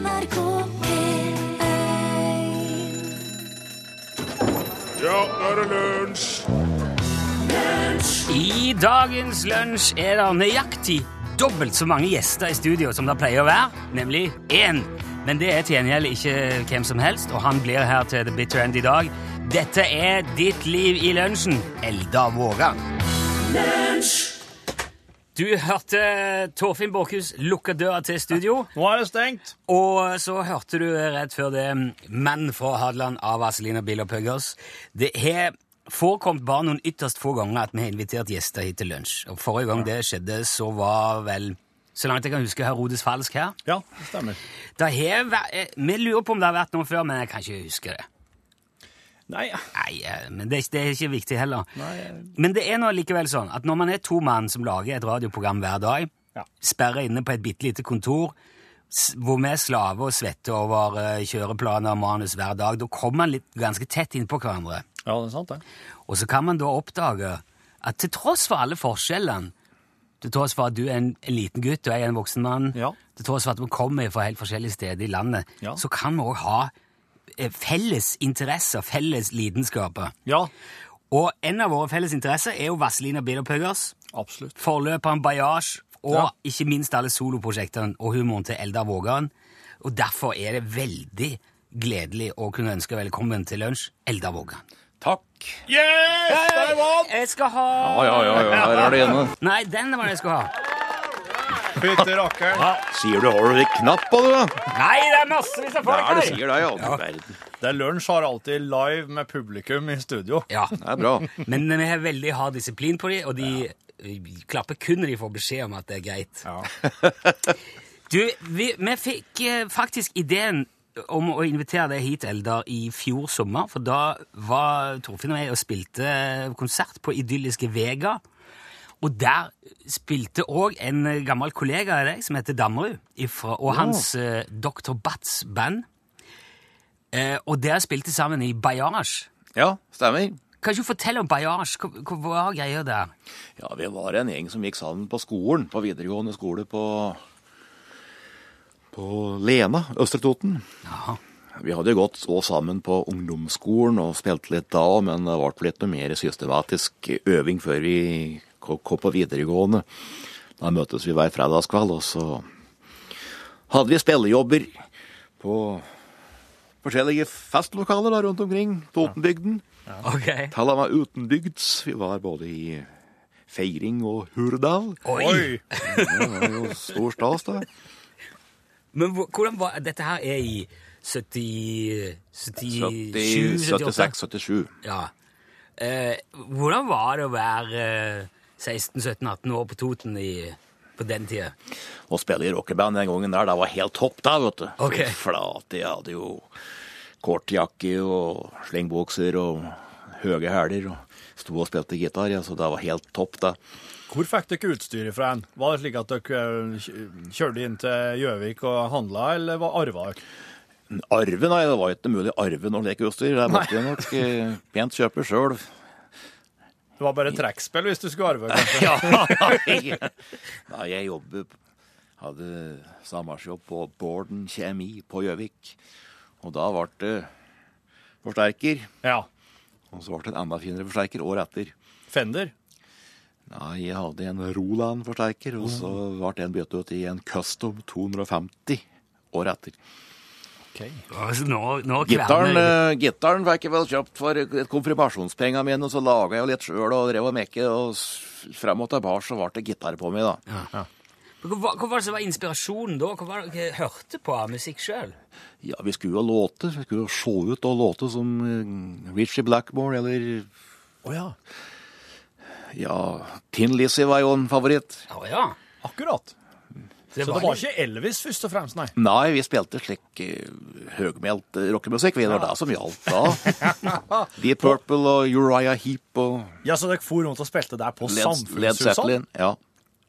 NRK P1 Ja, nå er det lunsj! I dagens lunsj er det nøyaktig dobbelt så mange gjester i studio som det pleier å være, nemlig én. Men det er til gjengjeld ikke hvem som helst, og han blir her til The Bitter End i dag. Dette er Ditt liv i lunsjen, Eldar Vågan. Du hørte Torfinn Borchhus lukke døra til studio. Nå er det stengt. Og så hørte du rett før det Menn fra Hadeland av Vazelina Bill og Puggers. Det har forekommet bare noen ytterst få ganger at vi har invitert gjester hit til lunsj. Og Forrige gang det skjedde, så var vel så langt jeg kan huske, Herodes Falsk her. Ja, det stemmer. Det har eh, vi lurer på om det har vært noe før, men jeg kan ikke huske det. Nei, Nei, eh, men det, er- det er ikke viktig heller. nei Men det er nå likevel sånn at når man er to mann som lager et radioprogram hver dag, Ja. sperrer inne på et bitte lite kontor, hvor vi slaver og svetter over eh, kjøreplaner og manus hver dag, da kommer man litt, ganske tett innpå hverandre. Ja, det er sant, det. Og så kan man da oppdage at til tross for alle forskjellene, til tross for at du er en, en liten gutt og jeg er en voksen mann, Ja. til tross for at vi kommer fra helt forskjellige steder i landet, Ja. så kan vi òg ha felles interesser, felles lidenskaper. Ja, Og en av våre felles interesser er jo Vazelina Bilderpuggers, absolutt. forløperen Bajasj, og Ja. ikke minst alle soloprosjektene og humoren til Eldar Vågan. Og derfor er det veldig gledelig å kunne ønske velkommen til lunsj, Eldar Vågan. Takk. Yes! Jeg skal ha Ja, ja, ja, ja, her er det ene. Nei, den var det jeg skulle ha. Fytti rakkeren. Sier du har du litt knapp på, du? da? Nei, det er massevis av folk her. det sier det, ja. Verden. Det er lunsj har alltid live med publikum i studio. Ja, Det er bra. men vi har veldig hard disiplin på dem, og de klapper kun når de får beskjed om at det er greit. Ja. Du, vi, vi fikk eh, faktisk ideen om å invitere deg hit, Eldar, i fjor sommer, for da var Torfinn og jeg og spilte konsert på idylliske Vega. Og der spilte òg en gammel kollega av deg som heter Dammerud, ifra, og hans eh, Dr. Batts band. Eh, og dere spilte sammen i Bayage. Ja, stemmer. Kan ikke du fortelle om Bayage? Hva, hva var greia der? Ja, vi var en gjeng som gikk sammen på skolen, på videregående skole på, på Lena, Østre Toten. Vi hadde gått så sammen på ungdomsskolen og spilte litt da, men det ble litt mer systematisk øving før vi kom på videregående. Da møtes vi hver fredagskveld, og så hadde vi spillejobber på forskjellige festlokaler da, rundt omkring Totenbygden. Ok. Talla var utenbygds. Vi var både i Feiring og Hurdal. Oi! Oi! Det var jo stor stas, da. Men hvordan var Dette her er i 70 77 78? 76, 77. Ja. Eh, hvordan var det å være eh, 16-17-18 år på Toten i, på den tida? Å spille i rockeband den gangen der, det var helt topp da, vet du. Okay. Flate, jeg hadde jo kortjakke og slengbukser og høye hæler og sto og spilte gitar, ja, så det var helt topp da. Hvor fikk dere utstyret fra en? Var det slik at dere eh, kjørte inn til Gjøvik og handla, eller var arva dere? Arve, nei, det var ikke mulig å arve noe lekeutstyr. utstyr. Det måtte jeg nok eh, pent kjøpe sjøl. Det var bare trekkspill hvis du skulle arve, kanskje? Ja, nei, jeg jobber Hadde samarbeidsjobb på Borden Kjemi på Gjøvik. Og da ble det forsterker. Ja. Og så ble det en enda finere forsterker året etter. Fender? Nei, jeg hadde en Roland-forsterker, og så ble den byttet ut i en Custom 250 året etter. Altså, nå, nå Gitaren, fikk jeg vel kjøpt for konfirmasjonspengene mine, og så laga jeg litt sjøl og drev og mekka, og frem og tilbake så ble det gitar på meg, da. Hva, hva hva var det som var inspirasjonen da? Hva var det dere hørte på av musikk sjøl? Ja, vi skulle jo låte, vi skulle jo se ut og låte som eh, Richie Blackmore, eller Å ja. ja, Tin Lizzie var jo en favoritt. Å ja. Akkurat. Det Så det var ikke Elvis først og fremst, nei? Nei, vi spilte slik uh, høgmælt eh, rockemusikk, vi, det var det som gjaldt da. Deep Purple og Uriah Heap og Ja, Så dere for rundt og spilte der på Samfunnshusene? Ja.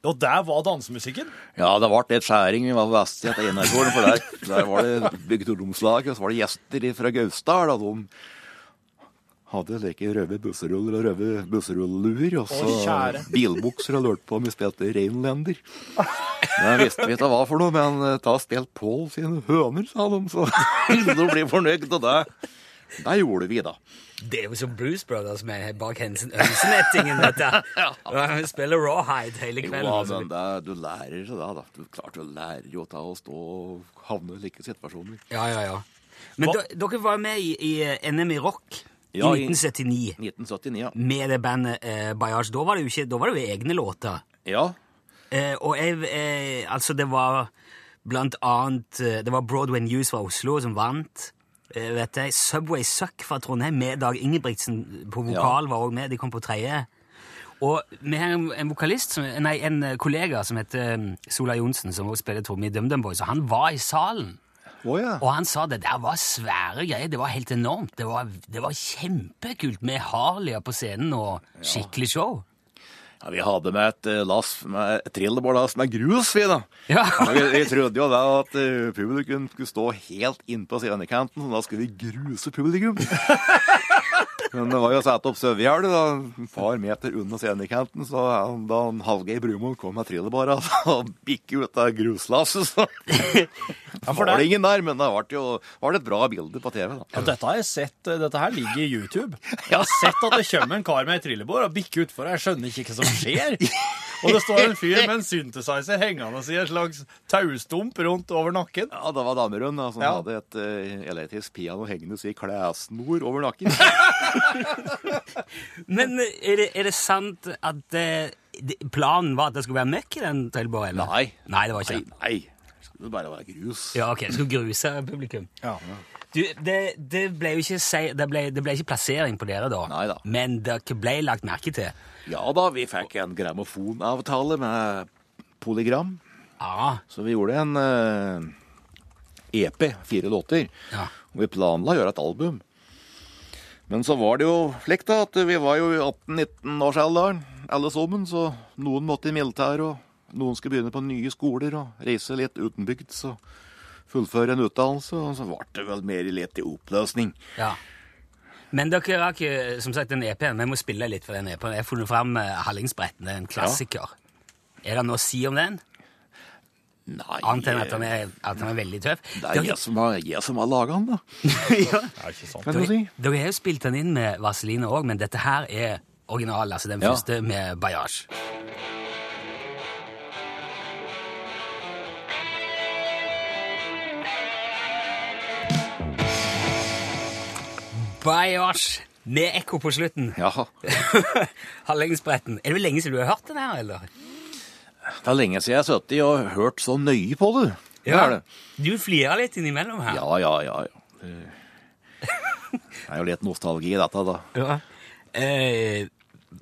Og der var dansemusikken? Ja, det ble litt skjæring. Vi var på Vestsida til Energården, for der, der var det bygdeungdomslag, og så var det gjester fra Gausdal, og de hadde slike røde busseruller og røde busserulleluer, og så bilbukser og lurte på om vi spilte Reinlender. Det visste vi ikke hva for noe, men eh, ta og spill Pål sine høner, sa de, så de blir fornøyd og det. Det gjorde vi, da. Det er jo som Blues Brothers med bak hensen- Ønsenettingen, dette. Ja, Vi spiller rawhide hele kvelden. Jo, men det, du lærer så da, da. Du, klart du lærer jo ta å stå og havne i like situasjoner. Ja, ja, ja. Men dere var med i, i NM i rock Ja, i i- 1979 1979, ja. med det bandet eh, Bayash. Da var det jo ikke, da var det jo egne låter. Ja, Eh, og jeg eh, Altså, det var blant annet eh, Det var Broadway News fra Oslo som vant. Eh, vet jeg, Subway Suck fra Trondheim med Dag Ingebrigtsen på vokal var også med. De kom på tredje. Og vi har en, en vokalist, som, nei, en eh, kollega som heter mm, Sola Johnsen, som også spiller tromme i DumDum Boys, og han var i salen. Å ja. Og han sa det der var svære greier. Det var helt enormt. Det var, det var kjempekult med Harlia på scenen og skikkelig show. Ja, vi hadde med et eh, lass med et trillebårlass med grus, vi, da. Ja. Vi, vi trodde jo da at eh, publikum skulle stå helt innpå scenekanten, så da skulle vi gruse publikum. Men det var jo satt opp sauegjerde en par meter unna scenekanten, så da Hallgeir Brumoen kom med trillebåra og bikket ut av gruslasset, så Ja, var det ingen der. Men det ble jo var det et bra bilde på TV, da. ja, dette har jeg sett, eh, dette her ligger i YouTube. Jeg har sett at det kommer en kar med et trillebår og bikker utfor. Jeg skjønner ikke hva som skjer. Og det står en fyr med en synthesizer hengende i en slags taustump rundt over nakken. Ja, det var Damerund da, som Ja. hadde et uh, elektrisk piano hengende i klessnor over nakken. Men er det, er det sant at eh, det- planen var at det skulle være møkk i den eller? Nei. Nei, det var Nei, ikke nei. Det skulle bare være grus. Ja, ok, det skulle gruse publikum. Ja. Du, det, det, ble jo ikke, se- det, ble, det ble ikke plassering på dere da, Neida. men dere ble lagt merke til. Ja da, vi fikk en grammofonavtale med Polygram. Ja, Så vi gjorde en eh, EP, fire låter. Ja. Og vi planla å gjøre et album. Men så var det jo slik da, at vi var jo i 18-19 årsalderen alle sammen, så noen måtte i militæret, og noen skulle begynne på nye skoler og reise litt utenbygds og fullføre en utdannelse, og så ble det vel mer litt i oppløsning. ja. Men dere ikke, som sagt, den EP-en. Vi må spille litt for den EP-en. Jeg har funnet frem eh, Hallingsbretten, det er en klassiker. Er det noe å si om den? Nei, Annet enn at den er, at den er veldig tøff. det er jeg som har, jeg som har laga den, da. ja. Er ikke sant? Si? Dere, dere har jo spilt den inn med Vaseline òg, men dette her er original, altså den Ja. første med Bayash. Bayash med ekko på slutten. Ja, Hallingsbretten. Er det lenge siden du har hørt den her, eller? det er lenge siden jeg har sittet og hørt så nøye på det. Det er det. Du flirer litt innimellom her. Ja, ja, ja. ja. Det er jo litt nostalgi i dette, da. Ja. Eh,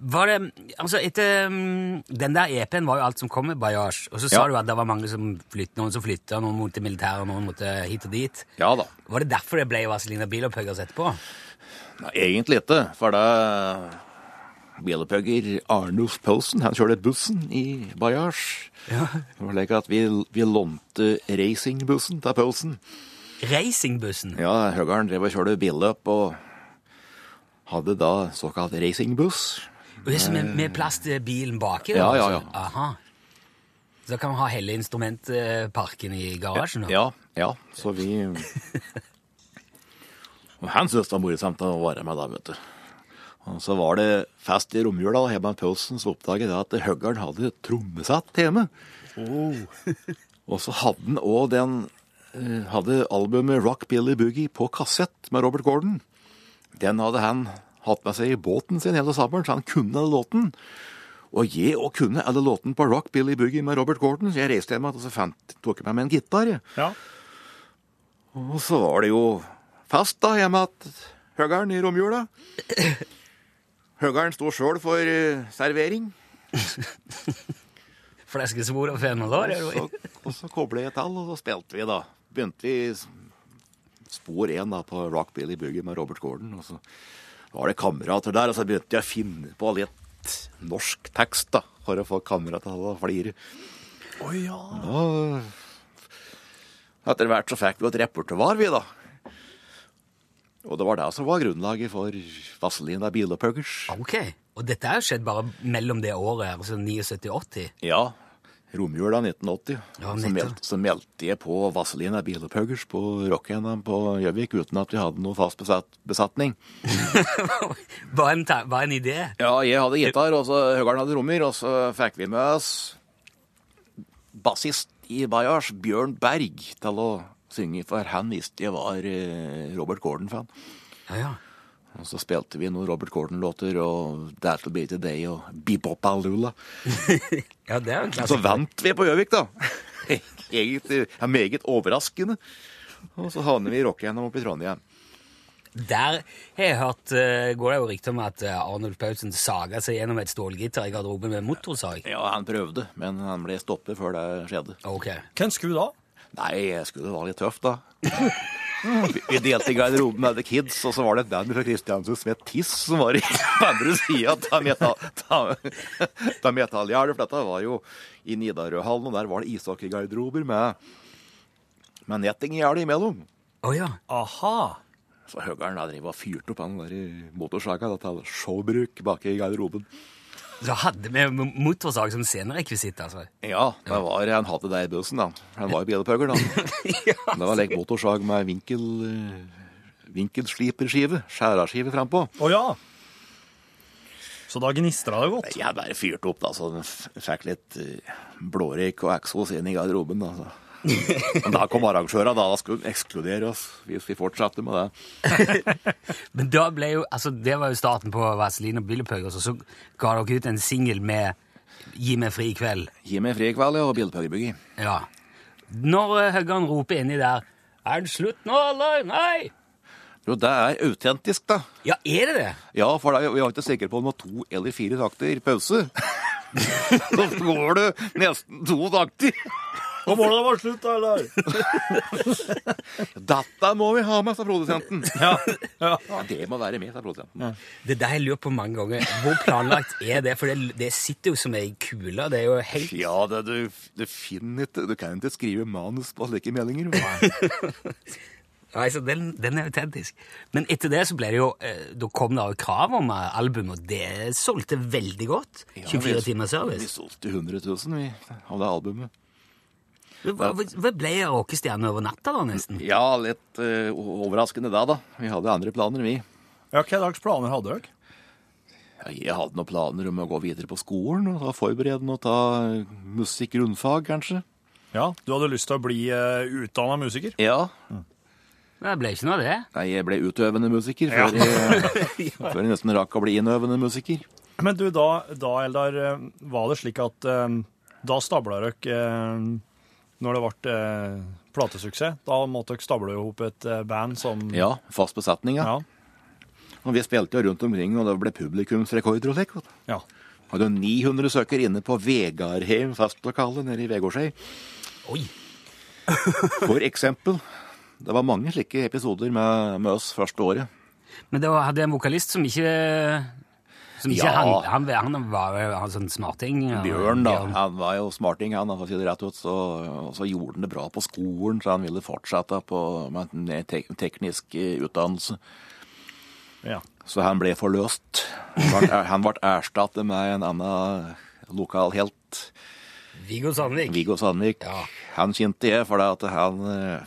var det Altså, etter mm, Den der EP-en var jo alt som kom med Bajasj. og så sa Ja. du at det var mange som flyttet, noen som flytta, noen mot det militære, noen måtte hit og dit. Ja da. Var det derfor det ble Vazelina Bilopphøggers etterpå? Nei, egentlig ikke, for det Bilopphugger Arnulf Poulsen, han kjørte bussen i Bajasj. Ja. Det var slik at vi, vi lånte racingbussen til Poulsen. Racingbussen? Ja, Høgaren drev og kjørte billøp og hadde da såkalt racingbuss. Og det som er med plass til bilen baki? Ja, Ja, ja? Aha. Så da kan man ha hele instrumentparken i garasjen? da? Ja, ja, så vi Og han syntes det var morsomt å være med da, vet du. Og så var det fest i romjula, og Heban Poulsen så oppdaget jeg at Høggern hadde trommesett hjemme. og så hadde han òg den eh, Hadde albumet Rock Billy Boogie på kassett med Robert Gordon. Den hadde han hatt med seg i båten sin hele sommeren, så han kunne alle låten. Og jeg òg kunne alle låten på Rock Billy Boogie med Robert Gordon, så jeg reiste hjem og så fant, tok jeg med en gitar. Ja. Og så var det jo fest da hjemme hos Høgaren i romjula. Høgaren sto sjøl for eh, servering. Fleskesvor og fenalår? Og så, og så koblet jeg til, og så spilte vi, da. Begynte vi spor én på Rock Billy Boogie med Robert Gordon. Og så var det kamerater der, og så begynte jeg å finne på litt norsk tekst da, for å få kamerater til å flire. Å ja. Etter hvert så fikk vi et repertoar, vi, da. Og det var det som var grunnlaget for Vazelina Bilopuggers. Ok. Og dette har skjedd bare mellom det året, altså 79-80? Ja, romjula 1980. Ja, så, meldte, så meldte jeg på Vazelina Bilopuggers på rock-NM på Gjøvik uten at vi hadde noe fast besatt, besatning. Bare en, bare en idé? Ja, jeg hadde gitar, og så Høgarden hadde rommer, og så fikk vi med oss bassist i Bayars, Bjørn Berg, til å synge, for han visste jeg var eh, Robert Gordon-fan. Ja, ja. Og så spilte vi noen Robert Gordon-låter, og That'll Be Today og Bebop Alula. Ja, det er Så vant vi på Gjøvik, da. Egentlig ja, meget overraskende. Og så havner vi i rockegjennom oppe i Trondheim. Der har jeg hørt, eh, går det jo rykter om at eh, Arnold Paulsen saga seg gjennom et stålgitar i garderoben med motorsag. Ja, han prøvde, men han ble stoppet før det skjedde. Ok. Hvem skulle da? Nei, jeg skulle være litt tøff, da. Vi- Vi delte i garderoben med The Kids, og så var det et band fra Kristiansund som het Tiss, som var i på andre sida av metallgjerdet. For dette var jo i Nidarøhallen, og der var det ishockeygarderober med, med nettinggjerde imellom. Å ja. Aha. Så Høgern drev og fyrte opp den der motorsaga da, til showbruk bak i garderoben. Så hadde vi mo- motorsag som scenerekvisitt, altså. Ja, det var, han hadde det i bussen, da. Han var jo bilpugger, da. ja. Det var lek motorsag med vinkel, eh, vinkelsliperskive, skjæraskive frampå. Å ja. Så da gnistra det godt. Jeg bare fyrte opp, da, så fikk litt uh, blårøyk og eksos inn i garderoben. da, så. Men da kom arrangørene, da Da skulle de ekskludere oss hvis vi fortsatte med det. Men da ble jo, altså det var jo starten på Vaseline og Billepøggers, og så ga dere ut en singel med Gi meg fri i kveld. Gi meg fri i kveld, ja, og bilpuggerbyggi. Ja. Når Høggan roper inni der Er det slutt nå, eller? Nei! Jo, det er autentisk, da. Ja, er det det? Ja, for da, vi var ikke sikre på om det var to eller fire takter pause. Så går det nesten to takter. Nå må det være slutt, eller? Dette må vi ha med, sa produsenten. Ja. ja. Ja, det må være med, sa produsenten. Det der jeg lurer på mange ganger. Hvor planlagt er det? For det, det sitter jo som ei kule. Det er jo helt Ja, det, du, du finner ikke Du kan ikke skrive manus på slike meldinger. Altså, den, den er autentisk. Men etter det så ble det jo eh, Da kom det jo krav om album, og det solgte veldig godt. 24 timers Vi service. solgte 100 000 vi, av det albumet. Hva, ble rockestjerne over natta, da, nesten? Ja, litt uh, overraskende da, da. Vi hadde andre planer, vi. ja hva slags planer hadde dere? Ja, jeg hadde noen planer om å gå videre på skolen og forberede forberedende og ta musikk grunnfag, kanskje. Ja, Du hadde lyst til å bli uh, utdanna musiker? Ja. Det ble ikke noe av det. Nei, jeg ble utøvende musiker før, jeg, før jeg nesten rakk å bli innøvende musiker. Men du, da, da Eldar, eh, var det slik at um, da stabla dere eh, Når det ble eh, platesuksess, da måtte dere stable i hop et eh, band som Ja, fast besetning, ja. Og vi spilte jo rundt omkring, og det ble publikumsrekorder og slik. ja. Hadde jo 900 søkere inne på Vegardheim festlokale nede i Vegårshei. Oi! For eksempel. Det var mange slike episoder med, med oss første året. Men da hadde jeg en vokalist som ikke som ikke Ja. han, han, han var jo en sånn smarting. Og, Bjørn, da. Bjørn. Han var jo smarting, han, for å si det rett ut. Så, og så gjorde han det bra på skolen, så han ville fortsette på, med en tek teknisk eh, utdannelse. ja. Så han ble forløst. Han ble, han ble erstattet med en annen lokal helt, Viggo Sandvik. Viggo Sandvik. Ja. Han kjente jeg for at han, eh,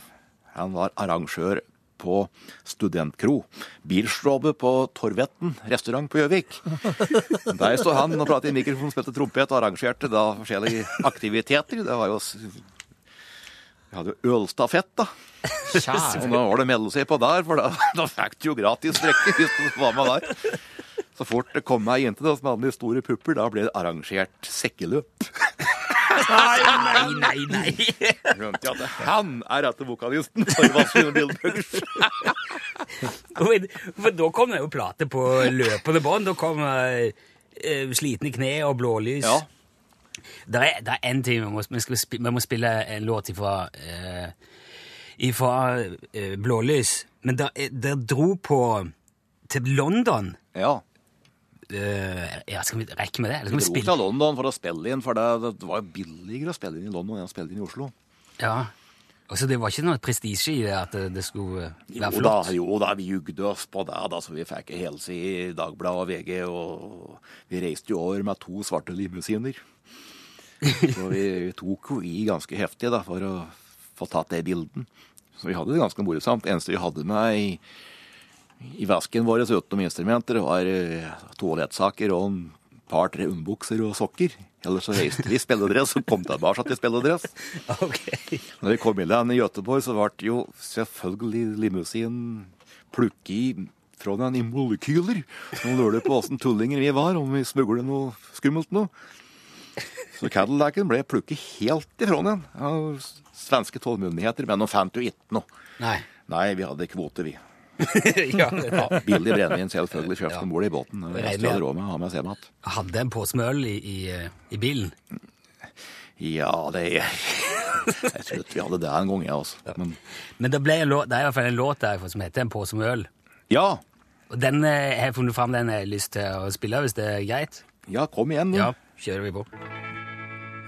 han var arrangør på Studentkro. Bilstrobe på Torvetten restaurant på Gjøvik. Der står han og pratet i mikrofon, spilte trompet og arrangerte da forskjellige aktiviteter. Det var jo Vi hadde jo ølstafett, da. Og da var det å melde seg på der, for da, da fikk du jo gratis drikke hvis du var med der. Så fort det kom ei jente da, som hadde de store pupper, da ble det arrangert sekkeløp. Nei, nei, nei! Glemte jeg at han er rette vokalisten for Vazelina Bilbuggers. For da kom det jo plate på løpende bånd. Da kom uh, eh, Slitne kne og Blålys. Ja. Det er, det er en ting vi må, vi, skal spi- vi må spille en låt ifra, eh, ifra eh, Blålys. Men dere dro på til London. Ja. Eh, ja, skal vi rekke med det? Eller Vi skal vi dro spille? til London for å spille inn, for det, det var jo billigere å spille inn i London enn å spille inn i Oslo. Ja. Altså, det var ikke noe prestisje i det at det, det skulle Jo være da, flott? jo da, vi jugde oss på det, da, så vi fikk helse i Dagbladet og VG, og vi reiste jo over med to svarte limousiner. Så vi tok jo i ganske heftig da, for å få tatt det bilden. Så vi hadde det ganske morsomt. Eneste vi hadde med i, i vesken vår utenom instrumenter, var eh, toalettsaker og en par-tre underbukser og sokker. Ellers så reiste vi i spilledress og kom tilbake til spilledress. Okay. Når vi kom inn igjen i Göteborg, så ble jo selvfølgelig limousinen plukket i fra den i molekyler. Nå lurer du på åssen tullinger vi var, om vi smuglet noe skummelt nå. Så Cadillacen ble plukket helt ifra den av svenske tollmyndigheter, men de fant jo ikke noe. Nei. Nei, vi hadde kvote, vi. ja, ja. Billig brennevin, selvfølgelig. Kjøpt om bord i båten. Med- hadde råd med å ha med seg mat. Hadde en pose med øl i, i, i bilen. Ja, det Jeg tror vi hadde det en gang, jeg, altså. Men Men det, ble en låt, det er i hvert fall en låt der som heter En pose med øl. ja. Og den eh, har jeg funnet fram, den har jeg lyst til å spille, hvis det er greit. Ja, kom igjen, nå. Ja, kjører vi på.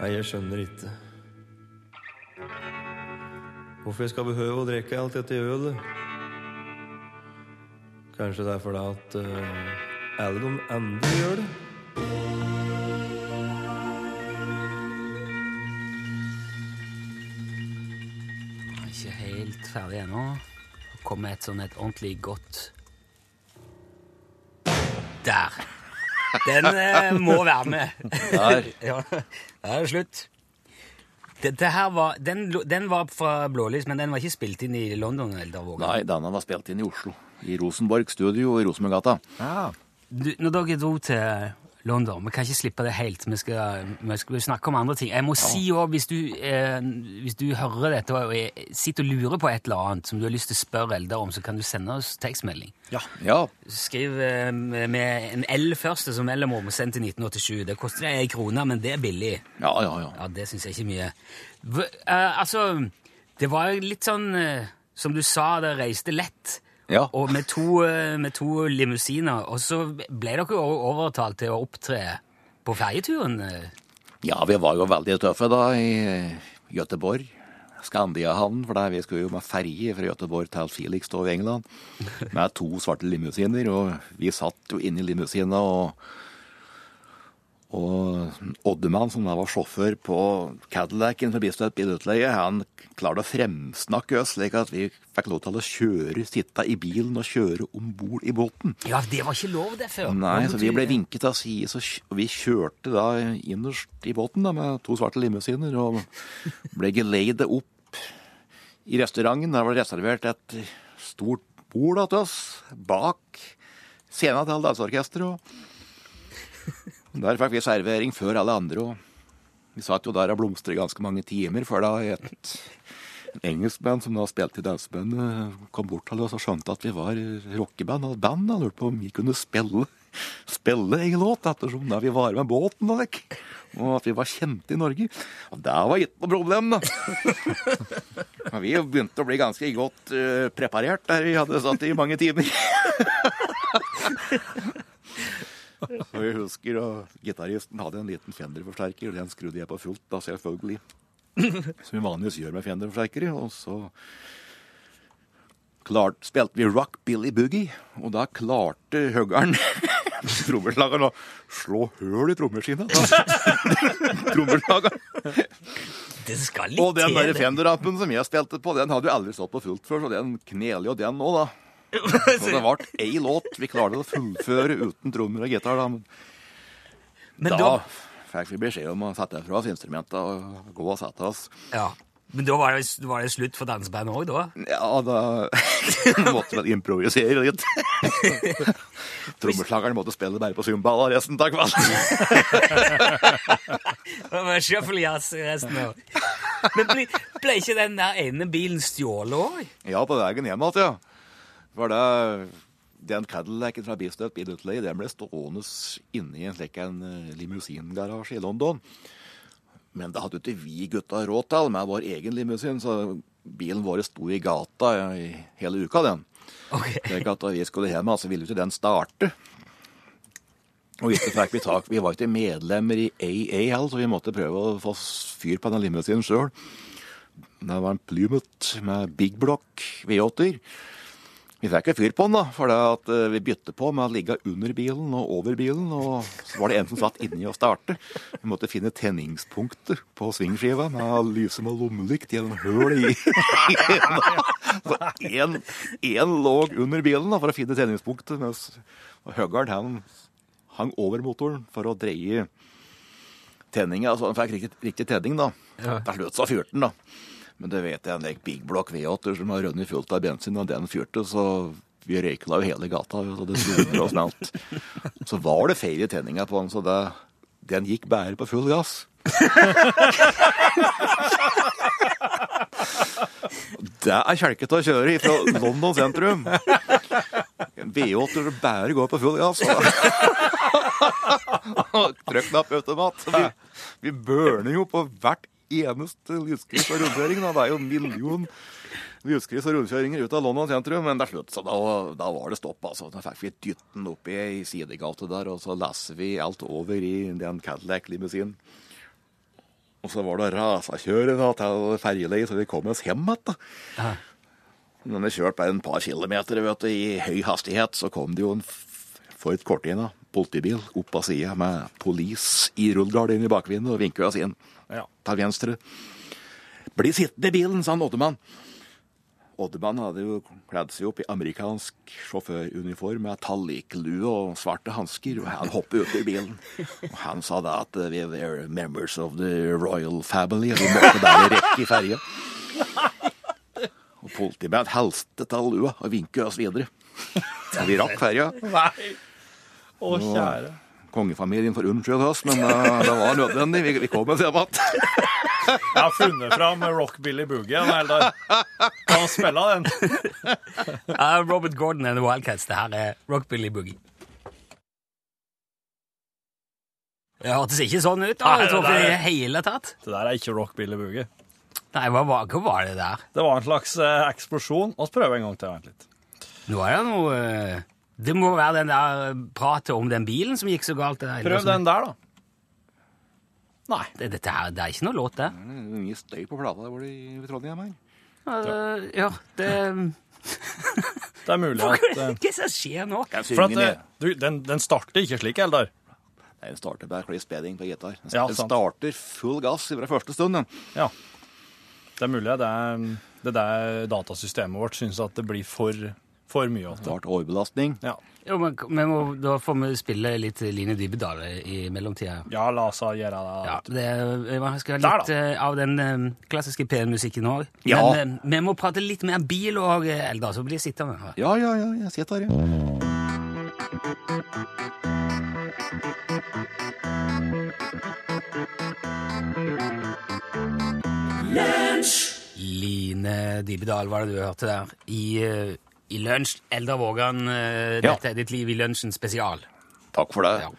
Nei, jeg skjønner ikke. Hvorfor jeg skal behøve å drikke alt dette ølet? Kanskje det er fordi at uh, alle de andre gjør det? Ikke helt ferdig ennå. Kom med et sånn et ordentlig godt Der! Den eh, må være med. Der. ja, Der er det slutt. Dette her var, den, den var fra Blålys, men den var ikke spilt inn i London? eller Vågan. Nei, denne var spilt inn i Oslo. I Rosenborg studio i Rosenborggata. Du, når dere dro til London Vi kan ikke slippe det helt. Vi skal, vi skal snakke om andre ting. Jeg må si også, hvis du, eh, hvis du hører dette og jeg sitter og lurer på et eller annet som du har lyst til å spørre Eldar om, så kan du sende oss tekstmelding. Ja, Skriv eh, med en L først som mellomrom, send til 1987. Det koster ei krone, men det er billig. ja, ja. ja. Ja, det syns jeg ikke mye. V eh, altså, det var litt sånn eh, Som du sa, det reiste lett. Ja. Og med to, eh, med to limousiner. Og så ble dere jo overtalt til å opptre på ferjeturen. eh. ja, vi var jo veldig tøffe da i Gøteborg. Skandiahavn, for der vi skulle jo med ferje fra Gøteborg til Felixstowe i England. Med to svarte limousiner, og vi satt jo inn i limousina, og og Oddemann, som da var sjåfør på Cadillacen for Bislett bilutleie, han klarte å fremsnakke oss slik at vi fikk lov til å kjøre, sitte i bilen og kjøre om bord i båten. Ja, det var ikke lov, det, før. Nei, så vi ble vinket av side, så og vi kjørte da innerst i båten da, med to svarte limousiner, og ble geleidet opp i restauranten. Der var det reservert et stort bord da til oss, bak scenen til danseorkesteret. Der fikk vi servering før alle andre, og vi satt jo der og blomstret ganske mange timer før da et en engelskband som da spilte i danseband, kom bort til oss og skjønte at vi var rockeband. Og band. og lurte på om vi kunne spille, spille en låt, ettersom da vi var med båten og lekk. Og at vi var kjente i Norge. Og det var ikke noe problem, da. Vi begynte å bli ganske godt eh, preparert der vi hadde satt i mange timer. Og jeg husker at gitaristen hadde en liten Fender-forsterker, og den skrudde jeg på fullt, da selvfølgelig. Som vi vanligvis gjør med Fender-forsterkere. Og så klart, spilte vi rock Billy Boogie, og da klarte høggeren trommeslageren å slå høl i trommeskinnet. Trommeslageren. Det skal litt Og den til, der det. Fender-ampen som jeg spilte på, den hadde jo aldri stått på fullt før, så den kneler jo den nå, da. Så det ble én låt vi klarte å fullføre uten trommer og gitar, da. Men Men da da, fikk vi beskjed om å sette fra oss instrumentene og gå og sette oss. ja. Men da var det, var det slutt for dansebandet òg, da? Ja, da måtte vi improvisere litt. Trommeslageren måtte spille bare på zumbala resten av kvelden. Shuffle-jazz resten av Men ble, ble ikke den der ene bilen stjålet òg? Ja, på veien hjem igjen, ja. For da den Cadillacen fra Bistøt Bidutley den ble stående inne i en slik en eh, limousingarasje i London. Men det hadde ikke vi gutta råd til med vår egen limousin, så bilen vår sto i gata i hele uka, den. Okay. Slik at da vi skulle hjem, så ville jo ikke den starte. Og ikke fikk vi tak Vi var ikke medlemmer i AA så vi måtte prøve å få fyr på den limousinen sjøl. Det var en Plymouth med Big Block V8-er. Vi fikk jo fyr på den, da, for det at eh, vi bytte på med å ligge under bilen og over bilen. Og så var det en som satt inni og starte. Vi måtte finne tenningspunktet på svingskiva med å lyse med lommelykt gjennom høl i Så én lå under bilen da, for å finne tenningspunktet, mens høggeren han hang over motoren for å dreie tenninga. Så han fikk riktig, riktig tenning, da. Til slutt så fyrte den, da. Men det vet jeg, en Big Block V8 som har rønnet fullt av bensin, og den fyrte, så vi røykla jo hele gata, og det sumret og. Så var det feil i tenninga på den, så det, den gikk bare på full gass. Det er kjelkete å kjøre fra London sentrum. En V8 som bare går på full gass. Trykknappautomat. Så vi, vi burner jo på hvert eneste lyskryss og rundkjøring. Da. Det er jo en million lyskryss og rundkjøringer ut av London sentrum. Men det er slutt, så da, da var det stopp. altså. Da fikk vi dytten opp i ei sidegate der, og så leser vi alt over i den Cadillac-limousinen. Og så var det rasakjøret til ferjeleiet, så vi kom oss hjem igjen. Når vi kjørte bare en par kilometer vet du, i høy hastighet, så kom det jo en Ford Cortina, politibil, opp av sida med police i rullegardin i bakvinduet og vinket oss inn Ja. til venstre. Bli sittende i bilen, sa Oddemann. Oddemann hadde jo kledd seg opp i amerikansk sjåføruniform med talliklue og svarte hansker, og han hoppet ut i bilen. Og han sa da at eh, vi er members of the royal family, og vi måtte bare rekke i ferja. Og politimannen helste til lua og vinket oss videre. Og vi rakk ferja. Nei. Å, kjære. Kongefamilien for unnskylde oss, men eh, det var nødvendig. Vi, vi kom oss hjem igjen. Jeg har funnet fram Rockbilly Boogie. eller hel. Kan han spille den? Uh, Robert Gordon and the Wildcats. Det her er Rockbilly Boogie. Det hørtes ikke sånn ut, da, Nei, det der- det hele tatt. Det der er ikke Rockbilly Boogie. Nei, hva var, hva var det der? Det var en slags eh, eksplosjon. Vi prøver prøve en gang til. Vent litt. Nå er det noe eh, Det må være den der pratet om den bilen som gikk så galt. Der, Prøv den der, da. Nei. Det, dette her, det er ikke noe låt, det. Det er Mye støy på plata der hvor i Trondheim her. Uh, ja, det Det er mulig Hva at er eh, det som skjer nå? For at eh, du, den, den starter ikke slik, Eldar. Nei, Den starter bare kliss beding på gitar. Den, Ja, den starter full gass fra første stund. Ja. Det er mulig det er det der datasystemet vårt syns at det blir for, for mye det. ble overbelastning. Ja. Jo, men, men må, Da får vi spille litt Line Dybedal i mellomtida. ja, la oss gjøre det. Ja, det, jeg skal ha Der, litt eh, av den um, klassiske P1-musikken òg. Ja. Men eh, vi må prate litt mer bil òg, Eldar, så blir jeg sittende. her. Ja, ja, ja, jeg sitter her, ja. Line Dybedal var det du hørte der. I, eh, i lunsj. Eldar Vågan, eh, dette er ditt liv i lunsjen spesial. Takk for det. Ja.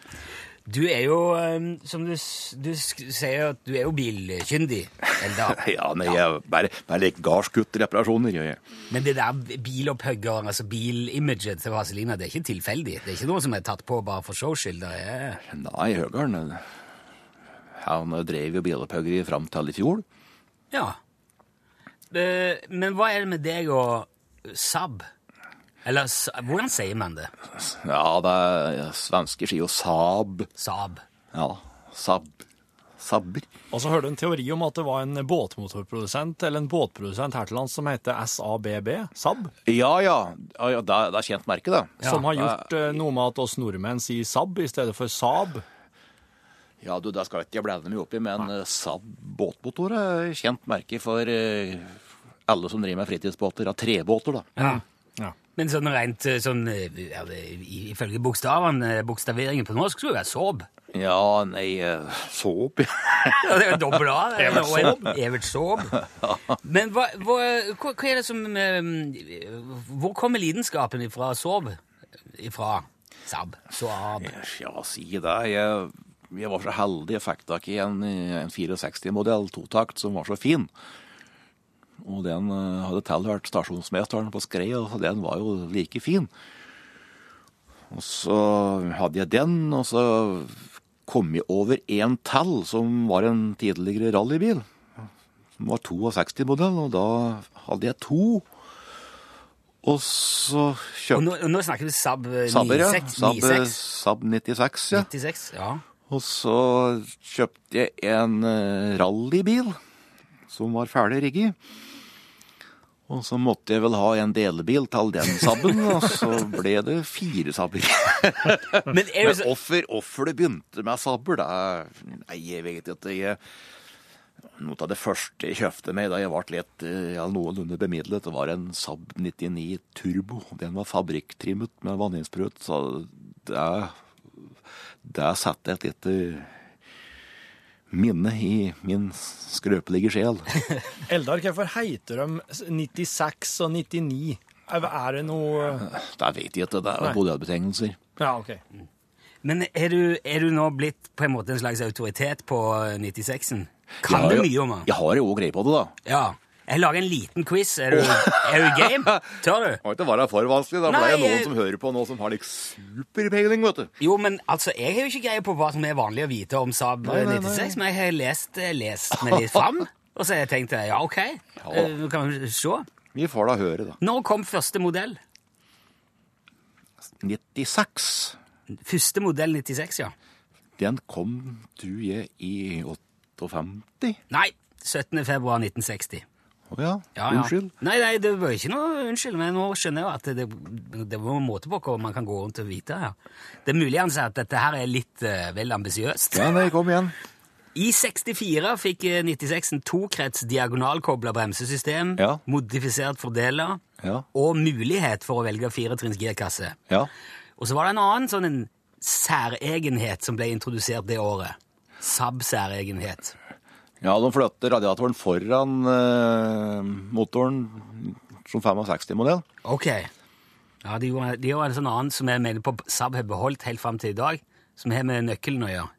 Du er jo, eh, som du, du sier, at du er jo bilkyndig, Eldar. Ja, nei, jeg bare, bare liker gardsguttreparasjoner. Men det der bilopphøggeren, altså bilimaget til Vazelina, det er ikke tilfeldig. Det er ikke noe som er tatt på bare for showskyld? er Nei, Høgern Han drev jo bilopphuggeri fram til i fjor. Ja. Eh, Men hva er det med deg og Saab? Eller hvordan sier man det? Ja, det er svenske sier jo Saab. Saab. Ja, Saab. Sabber. Og så hørte du en teori om at det var en båtmotorprodusent eller en båtprodusent her til lands som heter SABB, Saab? Ja, ja. ja, ja det, er- det er kjent merke, det. som har gjort det... noe med at oss nordmenn sier Saab i stedet for Saab. Ja, du, det skal ikke jeg blande meg opp i, men eh, Saab båtmotor er kjent merke for eh, alle som driver med fritidsbåter. Av trebåter, da. Ja. Ja. Men sånn rent eh, sånn eh, ja, Ifølge bokstavene, bokstaveringen på norsk, skulle det være Saab. Ja, nei, eh, Saab Ja, det er jo dobbelt A. er Evert jo Evert Saab. Men hva, hva, hva, er det som eh, Hvor kommer lidenskapen ifra Saab? Ifra Saab? Saab. Ja, si det. Jeg, jeg var så heldig jeg fikk tak i en, en 64-modell totakt som var så fin. Og den eh, hadde tilhørt stasjonsmesteren på Skrei, og den var jo like fin. Og så hadde jeg den, og så kom jeg over en til som var en tidligere rallybil. som var 62-modell, og da hadde jeg to. Og så kjøpte nå, og nå snakker vi Saab eh, Saber, ja. 96. Saab, 96. Saab 96, ja. 96, ja. Og så kjøpte jeg en eh, rallybil som var ferdig rigget. Og så måtte jeg vel ha en delebil til den Saaben, og så ble det fire Saaber. Men Men hvorfor det begynte med Saaber, det Nei, jeg vet ikke. Jeg, noe av det første jeg kjøpte meg da jeg ble litt eh, ja, noenlunde bemidlet, det var en Saab 99 Turbo. Den var fabrikktrimmet med vanninnsprut, så det, det satte et lite minne i min skrøpelige sjel. Eldar, hvorfor heter de 96 og 99? Er det noe Da vet jeg at det er modellbetegnelser. Ja, OK. Men er du, er du nå blitt på en måte en slags autoritet på 96-en? Kan du mye om den? Jeg har jo greie på det, da. Ja. Jeg lager en liten quiz. Er du, er du game? Tør du? Må ikke være for vanskelig, da, blir det noen som hører på nå som har like superpeiling, vet du. Jo, men altså, jeg har jo ikke greie på hva som er vanlig å vite om Saab Nei, nei, nei. 96, men jeg har lest, eh, lest meg litt fram, og så jeg tenkt ja, ok, ja. nå kan vi se. Vi får da høre, da. Når kom første modell? 96. Første modell 96, ja. Den kom, tror jeg, i 58. Nei, 17. februar 1960. Å ja, Ja, ja. unnskyld. Nei, nei, det var ikke noe unnskyld, men nå skjønner jeg jo at det, det var en måte på hva man kan gå rundt og vite her. Det er mulig han sier at dette her er litt eh, vel ambisiøst. Ja, nei, kom igjen. I 64 fikk eh, 96 en tokrets diagonalkobla bremsesystem, Ja. modifisert fordeler Ja, og mulighet for å velge firetrinns girkasse. ja. Og så var det en annen sånn en særegenhet som ble introdusert det året. Saab-særegenhet. Ja, de flytter radiatoren foran eh, motoren som 65-modell. Ok. Ja, de gjorde, de gjorde en sånn annen som jeg mener på Saab har beholdt helt fram til i dag, som har med nøkkelen å gjøre.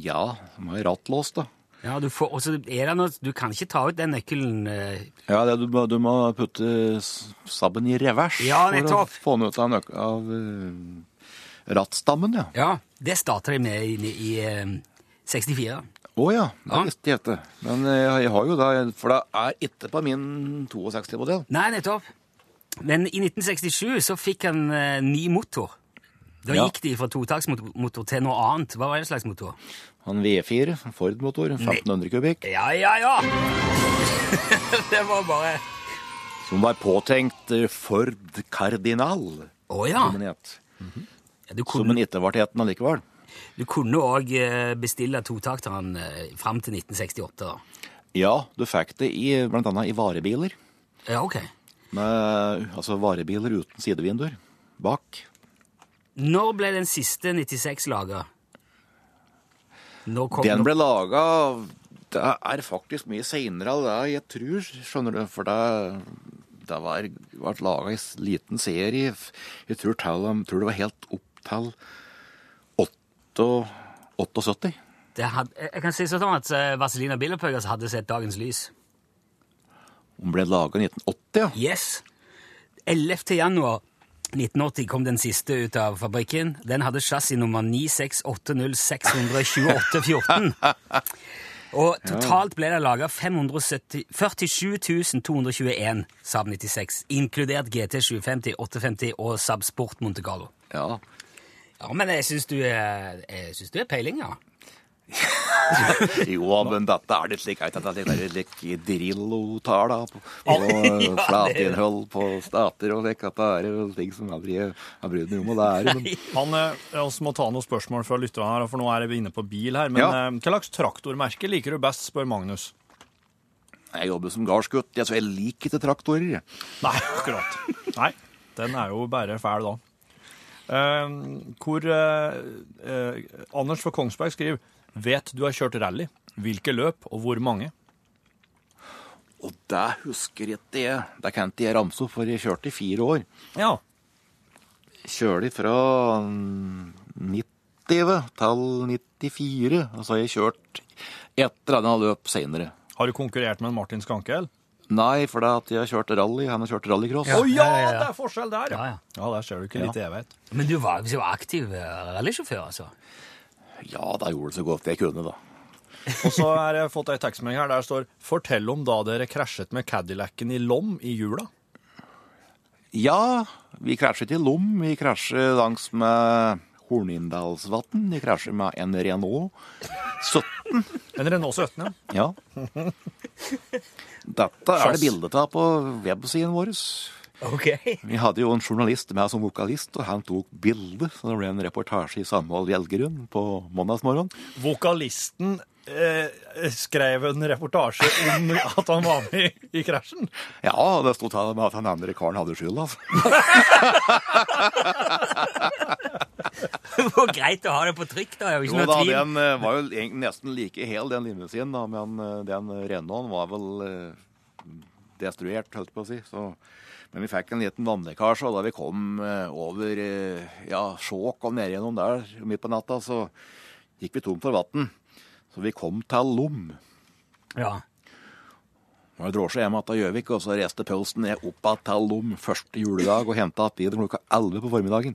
Ja, de har rattlås, da. Ja, du, får, også er det noe, du kan ikke ta ut den nøkkelen eh, Ja, det, du, må- du må putte sabben i revers Ja, for nettopp. å få den ut av, nøk av eh, rattstammen, ja. Ja, det starta de med i, i, i 64. Å ja, det Ja. visste jeg ikke. Men eh, jeg har jo da, for det er ikke på min 62-modell. Nei, nettopp. Men i 1967 så fikk han eh, ny motor. Da Ja. gikk de fra totaksmotor til noe annet. Hva var det slags motor? Han V4, Ford-motor, 1500 kubikk, Ja, ja, ja! det var bare som var påtenkt eh, Ford Cardinal, Å ja. som den het. Ja! kunne... Som en ikke allikevel. du kunne òg bestille totakteren eh, fram til 1968. da. Ja, du fikk det i, blant annet i varebiler. Ja, ok. Med, altså varebiler uten sidevinduer bak. Når ble den siste 96 laga? Den ble laga Det er faktisk mye seinere enn det jeg tror, skjønner du. For det, det var, ble laga i liten serie. Jeg tror, tror det var helt opp 8 78. det had, Jeg kan si sånn at eh, Vazelina Bilopphøggers hadde sett dagens lys. Hun ble laga i 1980, ja. Yes. 11. januar 1980 kom den siste ut av fabrikken. Den hadde chassis nummer 968062814. Og totalt ble det laga 47 221 Saab 96, inkludert GT 750, 850 og Saab Sport Monte Carlo. ja. Ja, men jeg syns du er synes du er peiling, ja. Jo, men dette er litt slik at det er litt Drillo-tall da, på, på flatinnhold på stater og slik, at det er ting som aldri har brydd meg om, er det. men- Han, eh, må ta noen spørsmål fra lytterne her, for nå er vi inne på bil her. Men Ja. eh, hva slags traktormerke liker du best, spør Magnus. Jeg jobber som gardsgutt, jeg, så jeg liker ikke traktorer. Nei, akkurat. Nei, den er jo bare fæl da. Eh, hvor eh, eh, Anders fra Kongsberg skriver Vet du har kjørt rally. Hvilke løp, og hvor mange? Og det husker jeg ikke. Det kan ikke jeg ramse opp, for jeg kjørte i fire år. Ja. Kjørte fra 90 til 94, og så har jeg kjørt et eller annet løp senere. Har du konkurrert med Martin Skankel? Nei, for det at jeg har kjørt rally, han har kjørt rallycross. Å ja, ja, ja, ja. det er forskjell der, ja. Ja, ja. Ja, der ser du ikke litt evighet. Men du var jo aktiv eh, rallysjåfør, altså. Ja, da gjorde det så godt jeg kunne, da. Og så har jeg fått ei tekstmelding her der det står 'Fortell om da dere krasjet med Cadillacen i Lom i jula'. Ja, vi krasjet i Lom. Vi krasjet langs med Hornindalsvatn. De krasjer med en Renault 17. En Renault 17, ja. Ja. Dette er det bildet av på websiden vår. Okay. Vi hadde jo en journalist med som vokalist, og han tok bilde. Så det ble en reportasje i Samhold Hjelgerund på mandagsmorgen. Vokalisten eh, skrev en reportasje om at han var med i, i krasjen. Ja, det sto til med at han andre karen hadde skyld, altså. Det var greit å ha det på trykk, da. Jo, ikke Jo noe da, den eh, var jo nesten like hel, den linjen da, men eh, den Renaulten var vel destruert, holdt jeg på å si. Så, men vi fikk en liten vannlekkasje, og da vi kom over ja, Skjåk og ned gjennom der midt på natta, så gikk vi tom for vann. Så vi kom til Lom. Ja. Det var drosje hjem til Gjøvik, og så reiste Pølsen ned opp til Lom første juledag og henta bilen klokka 11 på formiddagen.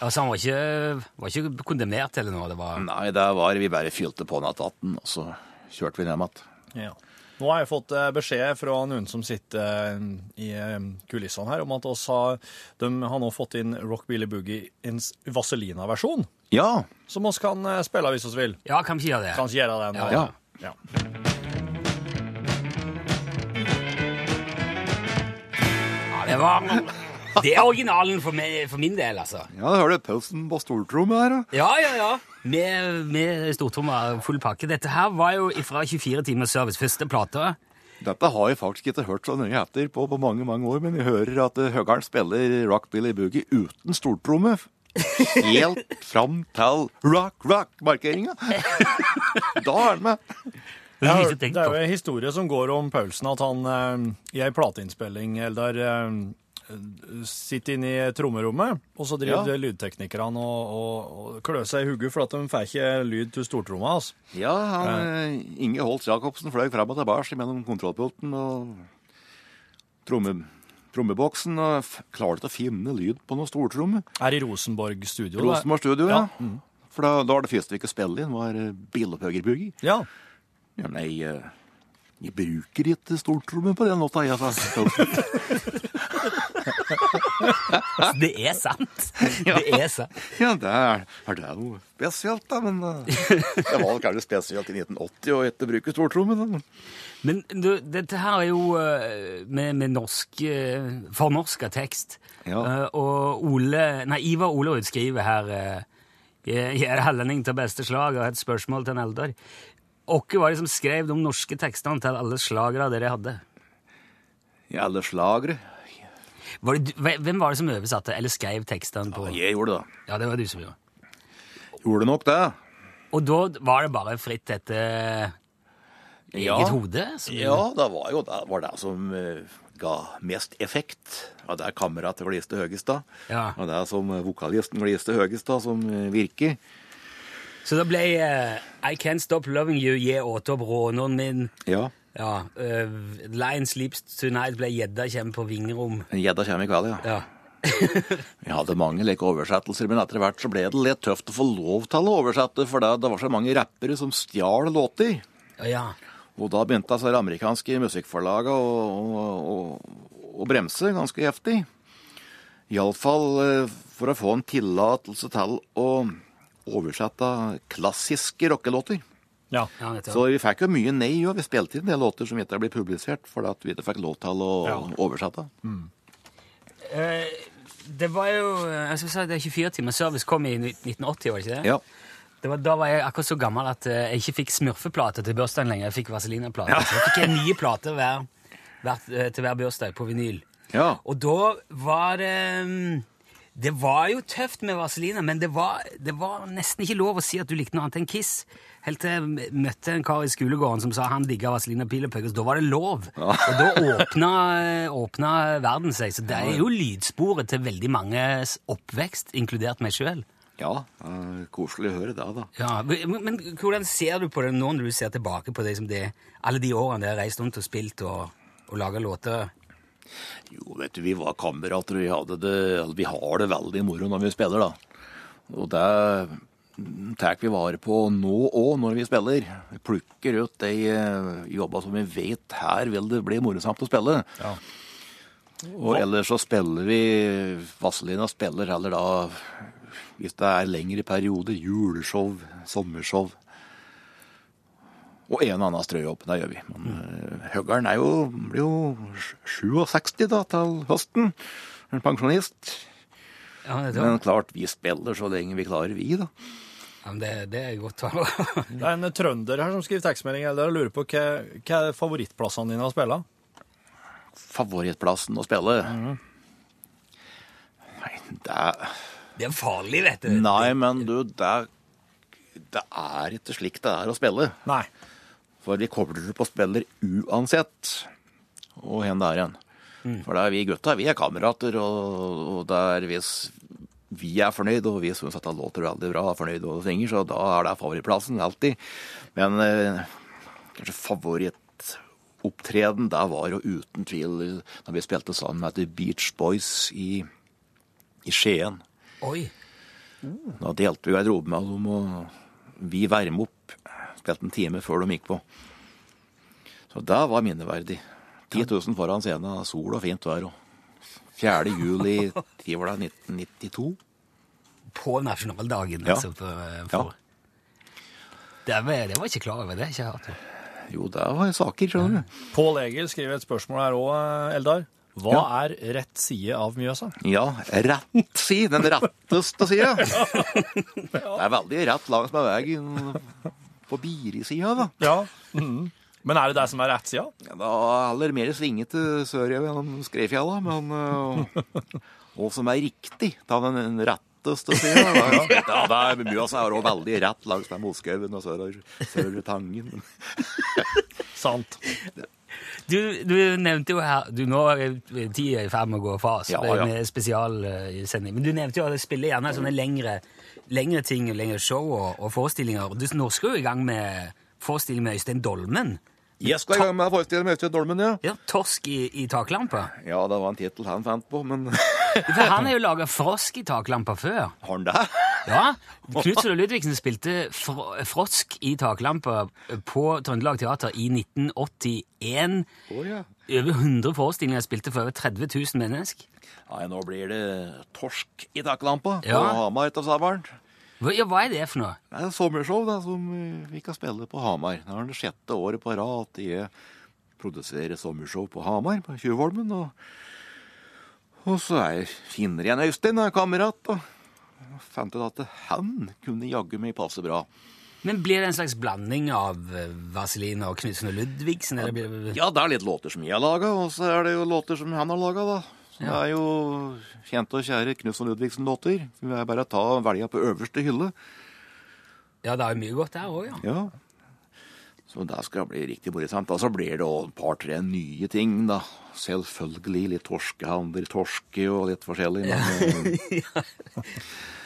Altså, han var ikke, var ikke kondemnert eller noe? Det var... Nei, det var Vi bare fylte på nattvatten, og så kjørte vi ned igjen. Ja. Nå har jeg fått eh, beskjed fra noen som sitter eh, i eh, kulissene her, om at oss har, de har nå fått inn Rock Billy Boogie en Vazelina-versjon, Ja, som oss kan eh, spille hvis vi vil. Ja, kan vi gjøre det? Kanskje gjøre det nå. Ja. Ja. Ja, det var... Det er originalen for, meg, for min del, altså. ja du hører du Pølsen på stortromme her. da. Ja, ja, ja. Med, med stortromma full pakke. Dette her var jo fra 24 timers service, første plate. Dette har jeg faktisk ikke hørt så nøye etter på på mange mange år, men jeg hører at eh, Høgern spiller Rockbilly Boogie uten stortromme. Helt fram til rock rock-markeringa. da er han med. Det har Det er jo en historie som går om Paulsen, at han eh, i ei plateinnspilling eller eh, sitter inne i trommerommet, og så driver Ja. lydteknikerne og, og, og klør seg i hugget for at de får ikke lyd til stortromma. Altså. Ja, han, eh, Inge Holtz Jacobsen fløy fram og tilbake mellom kontrollpulten og tromme, trommeboksen og klarte å finne lyd på noe stortromme. Er i Rosenborg studio. Rosenborg studio, ja. Ja, mm. For da, da var det første vi ikke spilte inn, var uh, Billopphøgerbugi. Ja. Ja, jeg, eh, jeg bruker ikke stortromme på den låta, jeg, sa Det er sant. Det er sant. Ja, det er, er det noe spesielt, da, men eh, det var kanskje spesielt i 1980 å ikke bruke stortromme. da. Men du, dette her er jo eh, med, med norsk uh, fornorska tekst. Ja. Eh, og Ole, nei, Ivar Olerud skriver her er hellending til beste slag og har et spørsmål til en eldre. Hvem var det som skrev de norske tekstene til alle slagere dere hadde? I alle slagere. Var det, du- hvem var det som oversatte eller skrev tekstene på? Jeg gjorde det. Ja, det var du som gjorde. Gjorde nok det. Og da var det bare fritt etter eget Ja. hode? som- Ja, det var jo det, var det som eh, ga mest effekt. Og det er kameratet gliste høyest da. Ja. Og det er som vokalisten gliste høyest da, som eh, virker. Så da ble eh, I Can't Stop Loving You, Gi åt opp råneren min. Ja. Ja, Uh, Lion Sleeps Tonight ble gjedda kjem på vingerom. Gjedda kommer i kveld, ja. Ja. Vi hadde mange like oversettelser, men etter hvert så ble det litt tøft å få lov til å oversette, for det, det var så mange rappere som stjal låter. Ja, ja. Og da begynte altså de amerikanske musikkforlagene å, å, å, å bremse ganske heftig. Iallfall eh, for å få en tillatelse til å oversette klassiske rockelåter. Ja. ja. Så vi fikk jo mye nei òg. Vi spilte inn en del låter som ikke ble publisert, fordi at vi ikke fikk lov til å Ja. oversette. Eh, det var jo jeg skal si det er 24 timer service kom i 1980, var det ikke det? Ja. det var, da var jeg akkurat så gammel at eh, jeg ikke fikk smurfeplate til bursdagen lenger. Jeg fikk Vazelina-plate. Så jeg fikk en ny plate hver, hver, eh, til hver bursdag på vinyl. ja. Og da var det mm, Det var jo tøft med Vazelina, men det var, det var nesten ikke lov å si at du likte noe annet enn Kiss. Helt til jeg møtte en kar i skolegården som sa han digga Vazelina Pilepøggers. Da var det lov. Og da åpna, åpna verden seg. Så det er jo lydsporet til veldig manges oppvekst, inkludert meg sjøl. ja. Koselig å høre det, da. Ja, men, men hvordan ser du på det nå når du ser tilbake på det, som det, alle de årene du har reist rundt og spilt og, og laga låter? Jo, vet du, vi var kamerater, og vi, hadde det, vi har det veldig moro når vi spiller, da. Og det, tar vi vare på nå òg når vi spiller. Vi plukker ut de eh, jobba som vi vet her vil det bli morsomt å spille. Ja. Og ellers så spiller vi Vazelina spiller heller da, hvis det er lengre perioder, juleshow, sommershow. Og en og annen strøjobb, det gjør vi. Men mm. Høggern er jo, blir jo 67 da, til høsten. En pensjonist. Ja, det, Men klart, vi spiller så lenge vi klarer, vi, da. ja, men det, det er godt å høre. Det er en trønder her som skriver tekstmelding eller lurer på hva, hva er favorittplassene dine å spille? Favorittplassen å spille? Nei, det er Det er farlig, vet du. Nei, men du, det det er ikke slik det er å spille. Nei. For vi kobler på spiller uansett og hen det er igjen. For det er vi gutta, vi er kamerater, og, og det er hvis vi er fornøyd, og vi syns at det låter veldig bra, er fornøyd og synger, så da er det favorittplassen, alltid. Men eh, kanskje favorittopptreden, der var jo uten tvil da vi spilte sammen med The Beach Boys i, i Skien. Oi. Da delte vi garderobe med dem, og vi varme opp. Spilte en time før de gikk på. Så det var minneverdig. 10 000 foran scenen, sol og fint vær. og 4. juli tid var det 1992. På nasjonaldagen, Ja. altså. For, for. Det, var, det var ikke klar over. Det ikke hatt. Jo, det var saker, skjønner du. Pål Egil skriver et spørsmål her òg, Eldar. Hva er rett side av Mjøsa? Ja, rett side. Den retteste sida. Det er veldig rett langs med veien på Biri-sida, da. Ja. Mhm. Men er det det som er rett sida? Ja, Da er heller mer svingete sørover gjennom Skreifjella, men hva som er riktig, ta den retteste sida. Ja, det er Mjøsa er også veldig rett langs med Moskauen og sørover sørover Tangen. Sant. Du, du nevnte jo her du Nå er tida i ferd med å gå fra oss Ja, ja. med spesialsending. Men du nevnte jo at du spiller gjerne sånne lengre, lengre ting, lengre show og, og forestillinger. Du norsker jo i gang med forestilling med Øystein Dolmen. Jeg skal i gang med å forestille meg Dolmen, ja. Ja, 'Torsk i, i taklampa'. Ja, det var en tittel han fant på, men For han har jo laga Frosk i taklampa før. har han det? Ja, Knutsen og Ludvigsen spilte fr Frosk i taklampa på Trøndelag Teater i 1981. Oh, ja. Over 100 forestillinger spilte for over 30 000 mennesker. Nei, nå blir det torsk i taklampa på Ja. Hamar etter sommeren. Hva, ja, hva er det for noe? Det er en sommershow da, som eh, vi kan spille på Hamar. Det er det sjette året på rad at jeg produserer sommershow på Hamar, på Tjuvholmen. Og, og så er, finner jeg en Øystein, en kamerat, og fant ut at han kunne jaggu meg passe bra. Men Blir det en slags blanding av Vaseline Vazelina og Knutsen og Ludvigsen? Eller. Ja, det er litt låter som jeg har laga, og så er det jo låter som han har laga, da. Så Det er jo kjente og kjære Knutson Ludvigsen-låter. Vi er bare å ta velge på øverste hylle. Ja, det er jo mye godt der òg, ja. Ja. Så det skal bli riktig morsomt. Og så blir det også et par-tre nye ting, da. Selvfølgelig litt torskehandler, torske og litt forskjellig. Men eh,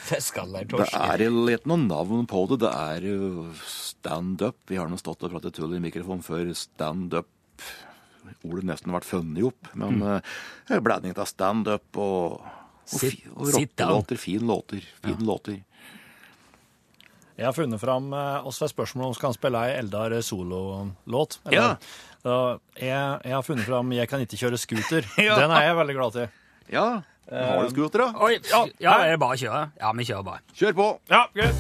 Feskaller, det er litt noen navn på det. Det er stand-up. Vi har nå stått og pratet tull i mikrofonen før stand-up. Ordet nesten vært funnet opp. Men Mm. eh, en blanding av stand-up og, og, Sit- og sit rockelåter. Fin låter. Fin låter. Jeg har funnet fram også et spørsmål om skal han spille ei Eldar sololåt. eller- Ja. Jeg, jeg har funnet fram 'Jeg kan ikke kjøre scooter'. Ja. Den er jeg veldig glad til. Ja. Har du scooter, da? Oi, Ja, ja, er det bare å kjøre? Ja, vi kjører bare. Kjør på! Ja, greit.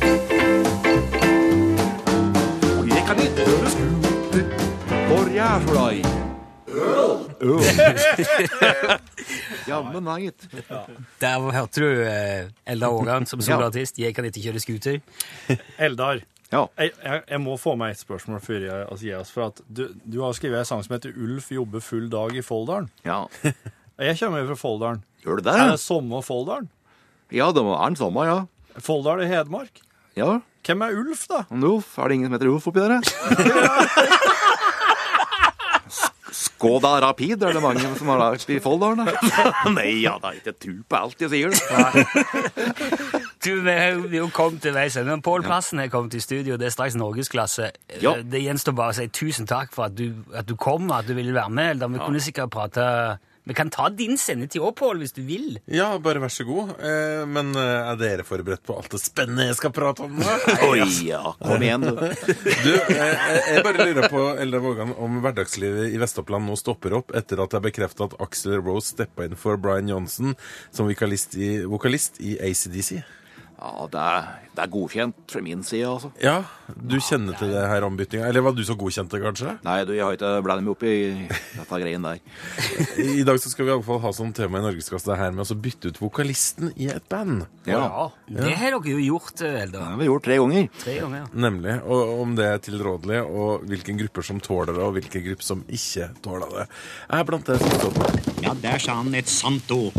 Jeg kan ikke kjøre scooter, for jeg er så glad i Øl! Jammen meg, gitt. Der hørte du eh, Eldar Ågan som soloartist. Jeg kan ikke kjøre scooter. Eldar, Ja. jeg, jeg, jeg må få meg et spørsmål før jeg altså, gir oss. For at du, du har skrevet en sang som heter 'Ulf jobber full dag i Folldalen'. ja. Jeg kommer jo fra Folldalen. Gjør du Er det det? samme Folldalen? Ja, det er den samme, ja. Folldal i Hedmark? Ja. Hvem er Ulf, da? Ulf, er det ingen som heter Ulf oppi der? Skåda Rapid, er det mange som har lagt i Folldalen? da? Nei, ja, det er ikke tro på alt jeg sier. Det. Du, Vi har jo- kommet til veis ende. Pål Plassen er kommet i studio. Det er straks norgesklasse. Ja. Det gjenstår bare å si tusen takk for at du, at du kom, at du ville være med. Eller vi kunne sikkert prate Vi kan ta din sendetid òg, Pål, hvis du vil. Ja, bare vær så god. Eh, men eh, er dere forberedt på alt det spennende jeg skal prate om nå? Oi, ja, kom igjen, du. Du, eh, jeg bare lurer på Eldar Vågan, om hverdagslivet i Vest-Oppland nå stopper opp etter at det er bekrefta at Axel Rose steppa inn for Brian Johnson som vokalist i, vokalist i ACDC. Ja, det er, det er godkjent fra min side, altså. Ja, du kjenner til det her ombyttinga? Eller var du så godkjent det, kanskje? Nei, du, jeg har ikke blanda meg opp i dette greien der. I dag så skal vi i alle fall ha som tema i Norgesklasse her med å bytte ut vokalisten i et band. Ja, Det har dere jo gjort, det har vi gjort tre ganger. Tre ganger. ja. Nemlig. Og om det er tilrådelig, og hvilke grupper som tåler det, og hvilke grupper som ikke tåler det. Jeg er blant det som står på. Ja, der sa han et sant ord.